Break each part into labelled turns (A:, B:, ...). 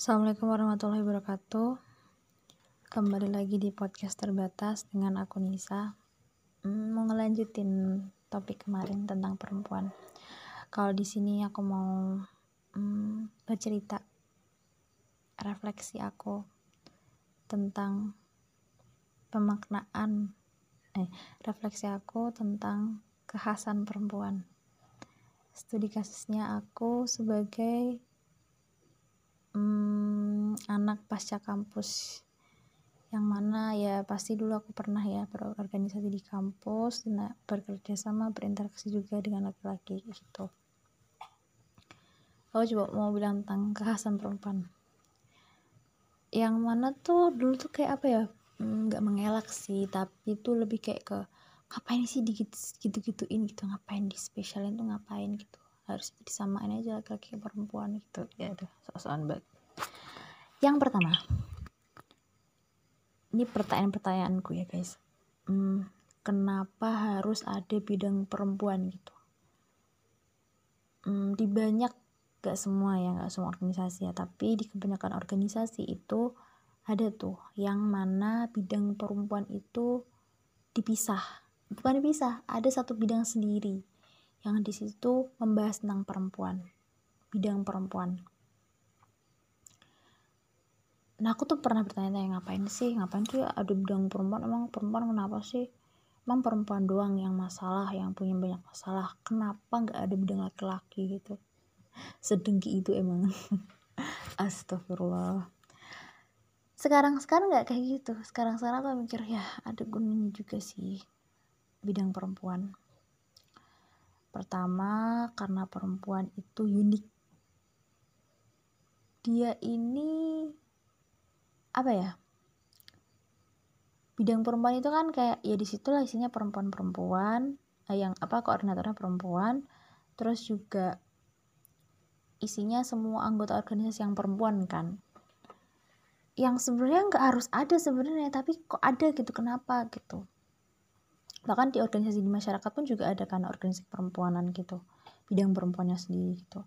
A: Assalamualaikum warahmatullahi wabarakatuh. Kembali lagi di podcast terbatas dengan aku Nisa. Hmm, mau ngelanjutin topik kemarin tentang perempuan. Kalau di sini aku mau hmm, bercerita refleksi aku tentang pemaknaan eh refleksi aku tentang kekhasan perempuan. Studi kasusnya aku sebagai hmm, anak pasca kampus yang mana ya pasti dulu aku pernah ya berorganisasi di kampus dan bekerja sama berinteraksi juga dengan laki-laki gitu. Aku coba mau bilang tentang kekhasan perempuan. Yang mana tuh dulu tuh kayak apa ya hmm, nggak mengelak sih tapi tuh lebih kayak ke ngapain sih di gitu-gituin gitu ngapain di spesialin tuh ngapain gitu harus disamain aja laki-laki perempuan gitu. Ya udah soal banget. Yang pertama ini pertanyaan-pertanyaanku ya guys. Hmm, kenapa harus ada bidang perempuan gitu? Hmm, di banyak gak semua ya gak semua organisasi ya. Tapi di kebanyakan organisasi itu ada tuh yang mana bidang perempuan itu dipisah. Bukan dipisah ada satu bidang sendiri yang di situ membahas tentang perempuan, bidang perempuan. Nah aku tuh pernah bertanya-tanya ngapain sih, ngapain sih ada bidang perempuan, emang perempuan kenapa sih? Emang perempuan doang yang masalah, yang punya banyak masalah, kenapa nggak ada bidang laki-laki gitu? Sedengki itu emang. Astagfirullah. Sekarang sekarang nggak kayak gitu. Sekarang sekarang aku mikir ya ada gunanya juga sih bidang perempuan Pertama, karena perempuan itu unik. Dia ini apa ya? Bidang perempuan itu kan kayak ya di situlah isinya perempuan-perempuan eh, yang apa koordinatornya perempuan, terus juga isinya semua anggota organisasi yang perempuan kan yang sebenarnya nggak harus ada sebenarnya tapi kok ada gitu kenapa gitu bahkan di organisasi di masyarakat pun juga ada kan organisasi perempuanan gitu bidang perempuannya sendiri gitu.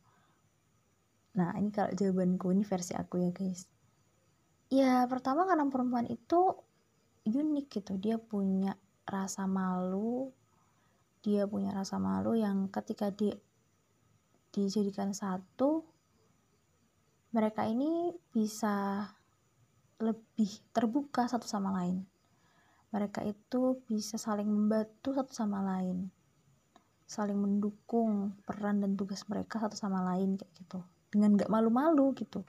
A: Nah ini kalau jawabanku ini versi aku ya guys. Ya pertama karena perempuan itu unik gitu. Dia punya rasa malu dia punya rasa malu yang ketika di dijadikan satu mereka ini bisa lebih terbuka satu sama lain mereka itu bisa saling membantu satu sama lain. Saling mendukung peran dan tugas mereka satu sama lain kayak gitu. Dengan gak malu-malu gitu.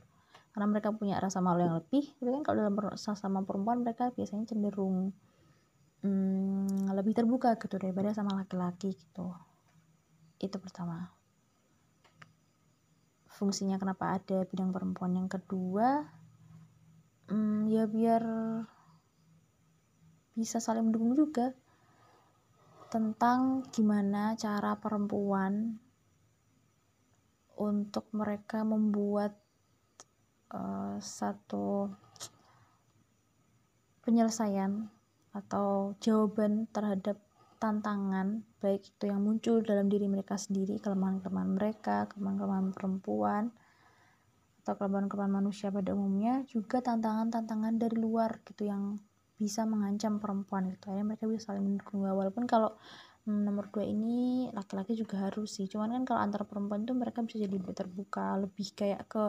A: Karena mereka punya rasa malu yang lebih tapi kan. Kalau dalam sama perempuan mereka biasanya cenderung hmm, lebih terbuka gitu daripada sama laki-laki gitu. Itu pertama. Fungsinya kenapa ada bidang perempuan yang kedua? Hmm, ya biar bisa saling mendukung juga. Tentang gimana cara perempuan untuk mereka membuat uh, satu penyelesaian atau jawaban terhadap tantangan baik itu yang muncul dalam diri mereka sendiri kelemahan-kelemahan mereka kelemahan-kelemahan perempuan atau kelemahan-kelemahan manusia pada umumnya juga tantangan-tantangan dari luar gitu yang bisa mengancam perempuan gitu. Ya mereka bisa saling mendukung. Walaupun kalau hmm, nomor dua ini laki-laki juga harus sih. Cuman kan kalau antar perempuan tuh mereka bisa jadi lebih terbuka lebih kayak ke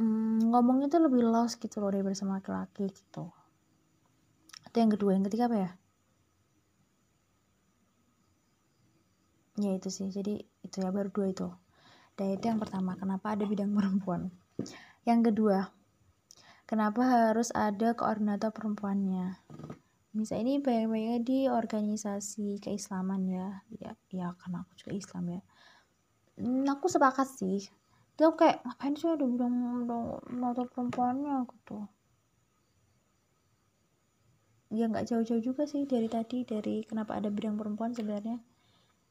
A: hmm, ngomongnya tuh lebih lost gitu loh daripada sama laki-laki gitu. Itu yang kedua yang ketiga apa ya? Ya itu sih. Jadi itu ya baru dua itu. Dan itu yang pertama kenapa ada bidang perempuan? Yang kedua kenapa harus ada koordinator perempuannya? Misal ini banyak-banyaknya di organisasi keislaman ya. Ya ya karena aku juga Islam ya. Hmm, aku sepakat sih. Dia kayak ngapain sih ada bidang koordinator perempuannya? Gitu. Ya nggak jauh-jauh juga sih dari tadi dari kenapa ada bidang perempuan sebenarnya.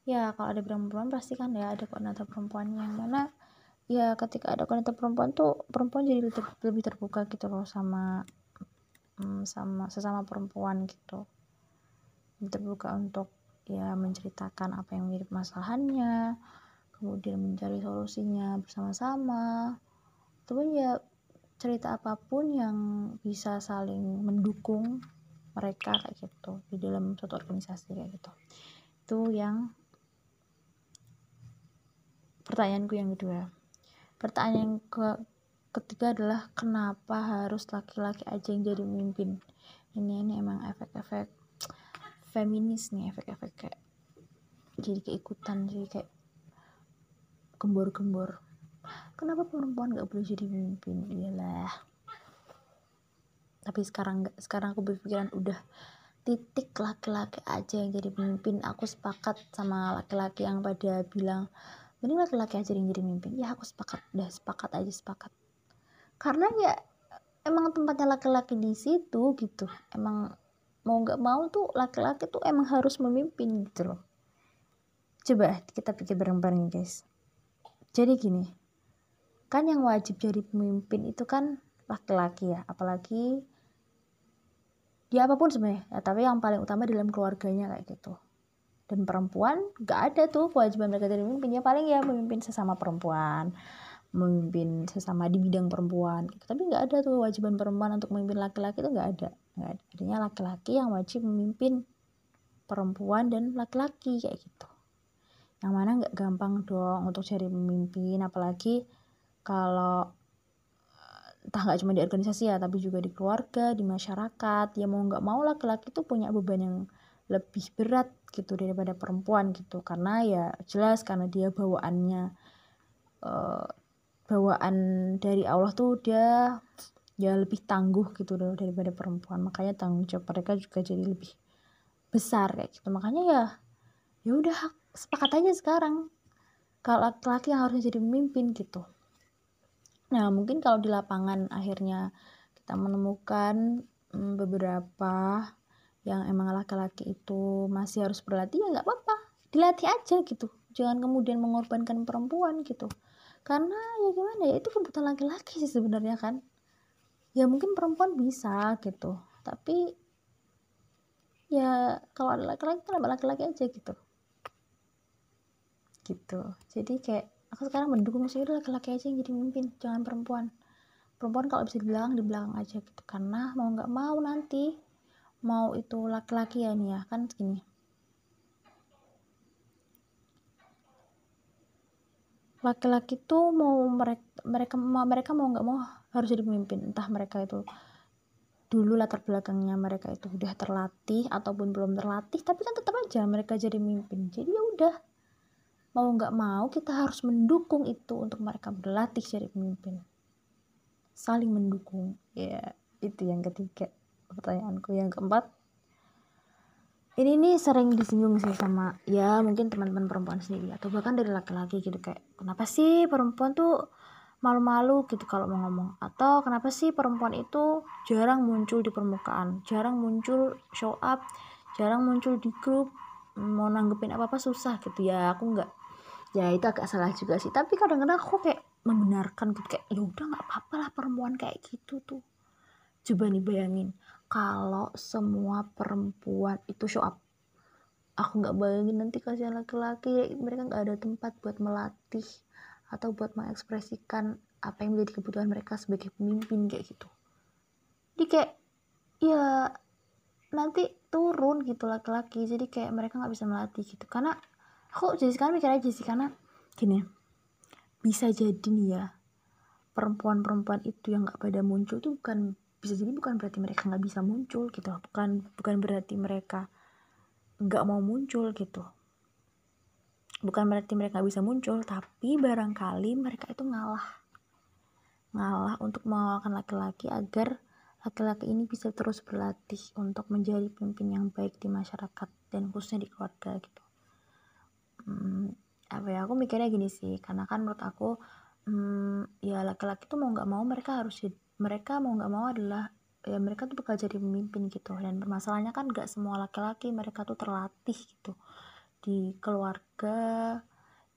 A: Ya kalau ada bidang perempuan pasti kan ya ada koordinator perempuannya. Yang mana ya ketika ada wanita perempuan tuh perempuan jadi lebih, terbuka gitu loh sama hmm, sama sesama perempuan gitu. Lebih terbuka untuk ya menceritakan apa yang mirip masalahannya kemudian mencari solusinya bersama-sama. Tapi ya cerita apa pun yang bisa saling mendukung mereka kayak gitu di dalam suatu organisasi kayak gitu. Itu yang pertanyaanku yang kedua pertanyaan yang ke ketiga adalah kenapa harus laki-laki aja yang jadi pemimpin ini ini emang efek-efek feminis nih efek-efek kayak jadi keikutan jadi kayak gembor-gembor. Kenapa perempuan gak boleh jadi pemimpin iyalah. Tapi sekarang gak sekarang aku berpikiran udah titik laki-laki aja yang jadi pemimpin. Aku sepakat sama laki-laki yang pada bilang mending laki-laki aja yang jadi pemimpin ya aku sepakat. Udah sepakat aja sepakat. Karena ya emang tempatnya laki-laki di situ gitu. Emang mau nggak mau tuh laki-laki tuh emang harus memimpin gitu loh. Coba kita pikir bareng-bareng guys. Jadi gini kan yang wajib jadi pemimpin itu kan laki-laki ya. Apalagi dia apa pun sebenarnya. Ya, tapi yang paling utama dalam keluarganya kayak gitu dan perempuan gak ada tuh kewajiban mereka jadi pemimpin. Ya paling ya memimpin sesama perempuan memimpin sesama di bidang perempuan. Tapi nggak ada tuh kewajiban perempuan untuk memimpin laki-laki itu nggak ada. Nggak ada. Adanya laki-laki yang wajib memimpin perempuan dan laki-laki kayak gitu. Yang mana nggak gampang dong untuk cari pemimpin apalagi kalau entah nggak cuma di organisasi ya tapi juga di keluarga di masyarakat. Ya mau nggak mau laki-laki tuh punya beban yang lebih berat gitu daripada perempuan gitu. Karena ya jelas karena dia bawaannya uh, bawaan dari Allah tuh dia ya lebih tangguh gitu loh daripada perempuan. Makanya tanggung jawab mereka juga jadi lebih besar kayak gitu. Makanya ya ya udah sepakat aja sekarang. Kalau laki-laki yang harusnya jadi pemimpin gitu. Nah mungkin kalau di lapangan akhirnya kita menemukan hmm, beberapa yang emang laki-laki itu masih harus berlatih ya nggak apa-apa. Dilatih aja gitu. Jangan kemudian mengorbankan perempuan gitu. Karena ya gimana ya itu kebutuhan laki-laki sih sebenarnya kan. Ya mungkin perempuan bisa gitu. Tapi ya kalau ada laki-laki kenapa laki-laki aja gitu. Gitu. Jadi kayak aku sekarang mendukung sih laki-laki aja yang jadi pemimpin jangan perempuan. Perempuan kalau bisa dibilang di belakang aja gitu. Karena mau nggak mau nanti mau itu laki-laki ya nih ya kan gini laki-laki tuh mau mereka mereka mereka mau nggak mau harus jadi pemimpin entah mereka itu dulu latar belakangnya mereka itu udah terlatih ataupun belum terlatih tapi kan tetap aja mereka jadi pemimpin jadi ya udah mau nggak mau kita harus mendukung itu untuk mereka berlatih jadi pemimpin. Saling mendukung ya itu yang ketiga pertanyaanku yang keempat. Ini nih sering disinggung sih sama ya mungkin teman-teman perempuan sendiri atau bahkan dari laki-laki gitu kayak kenapa sih perempuan tuh malu-malu? gitu kalau mau ngomong. Atau kenapa sih perempuan itu jarang muncul di permukaan jarang muncul show up jarang muncul di grup mau nanggepin apa apa susah? gitu. Ya aku nggak ya itu agak salah juga sih. Tapi kadang-kadang aku kayak membenarkan gitu kayak ya udah nggak apa-apa lah perempuan kayak gitu tuh. Coba nih bayangin kalau semua perempuan itu show up. Aku nggak bayangin nanti kasihan laki-laki mereka nggak ada tempat buat melatih atau buat mengekspresikan apa yang menjadi kebutuhan mereka sebagai pemimpin kayak gitu. Jadi kayak ya nanti turun gitu laki-laki jadi kayak mereka nggak bisa melatih gitu. Karena aku jadi sekarang mikir aja sih karena gini bisa jadi nih ya perempuan-perempuan itu yang nggak pada muncul tuh bukan bisa jadi bukan berarti mereka nggak bisa muncul gitu bukan bukan berarti mereka nggak mau muncul gitu. Bukan berarti mereka nggak bisa muncul tapi barangkali mereka itu ngalah. Ngalah untuk mengalahkan laki-laki agar laki-laki ini bisa terus berlatih untuk menjadi pemimpin yang baik di masyarakat dan khususnya di keluarga gitu. Hmm, apa ya aku mikirnya gini sih. Karena kan menurut aku hmm, ya laki-laki tuh mau nggak mau mereka harus mereka mau nggak mau adalah ya mereka tuh bakal jadi pemimpin gitu. Dan permasalahannya kan nggak semua laki-laki mereka tuh terlatih gitu. Di keluarga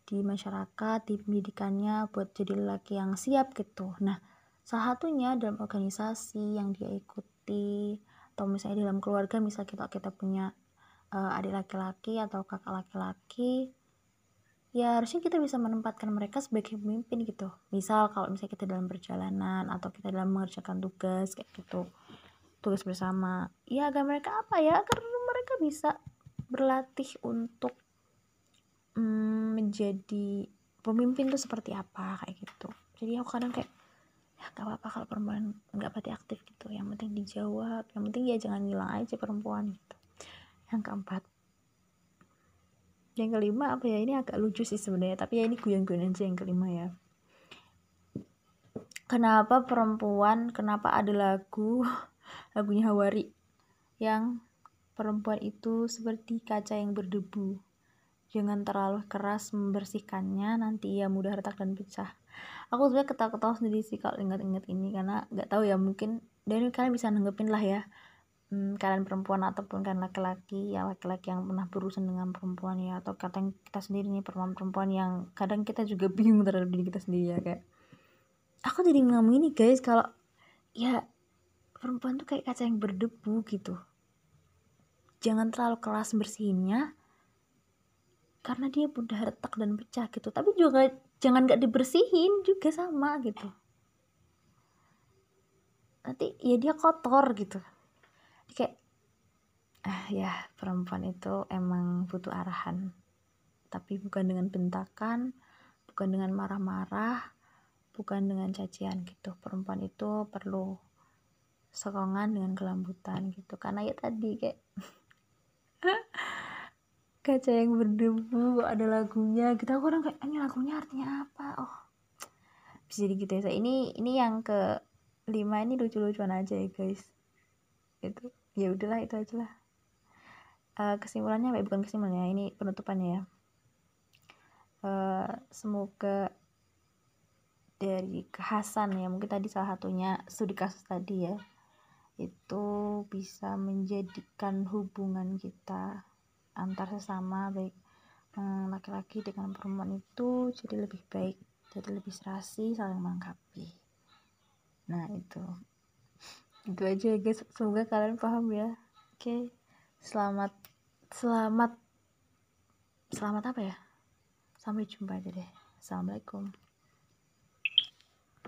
A: di masyarakat di pendidikannya buat jadi laki yang siap gitu. Nah salah satunya dalam organisasi yang dia ikuti atau misalnya dalam keluarga misal kita kita punya uh, adik laki-laki atau kakak laki-laki ya harusnya kita bisa menempatkan mereka sebagai pemimpin gitu. Misal kalau misalnya kita dalam perjalanan atau kita dalam mengerjakan tugas kayak gitu. Tugas bersama. Ya agar mereka apa ya? Agar mereka bisa berlatih untuk mm, menjadi pemimpin tuh seperti apa kayak gitu. Jadi aku kadang kayak ya gak apa-apa kalau perempuan nggak pati aktif gitu. Yang penting dijawab. Yang penting ya jangan ngilang aja perempuan gitu. Yang keempat yang kelima apa ya? Ini agak lucu sih sebenarnya tapi ya ini guyon-guyon aja yang kelima ya. Kenapa perempuan kenapa ada lagu lagunya Hawari yang perempuan itu seperti kaca yang berdebu jangan terlalu keras membersihkannya nanti ia mudah retak dan pecah. Aku sebenarnya ketawa-ketawa sendiri sih kalau ingat-ingat ini karena nggak tahu ya mungkin dan kalian bisa nanggepin lah ya hmm, kalian perempuan ataupun kan laki-laki ya laki-laki yang pernah berurusan dengan perempuan ya atau kadang kita sendiri nih perempuan-perempuan yang kadang kita juga bingung terhadap diri kita sendiri ya kayak aku jadi ngomong ini guys kalau ya perempuan tuh kayak kaca yang berdebu gitu. Jangan terlalu keras bersihinnya karena dia mudah retak dan pecah gitu. Tapi juga jangan gak dibersihin juga sama gitu. Nanti ya dia kotor gitu kayak ah ya perempuan itu emang butuh arahan. Tapi bukan dengan bentakan bukan dengan marah-marah bukan dengan cacian gitu. Perempuan itu perlu sokongan dengan kelembutan gitu. Karena ya tadi kayak kaca yang berdebu ada lagunya kita gitu. orang kayak ini lagunya artinya apa? Oh bisa jadi gitu ya. Ini ini yang ke lima ini lucu-lucuan aja ya guys itu ya udahlah itu aja lah. Uh, kesimpulannya apa bukan kesimpulannya ini penutupannya ya. Uh, semoga dari kekhasan ya mungkin tadi salah satunya studi kasus tadi ya itu bisa menjadikan hubungan kita antar sesama baik eh, laki-laki dengan perempuan itu jadi lebih baik jadi lebih serasi saling melengkapi. Nah itu itu aja ya guys semoga kalian paham ya. Oke. Selamat selamat selamat apa ya? Sampai jumpa aja deh. Assalamualaikum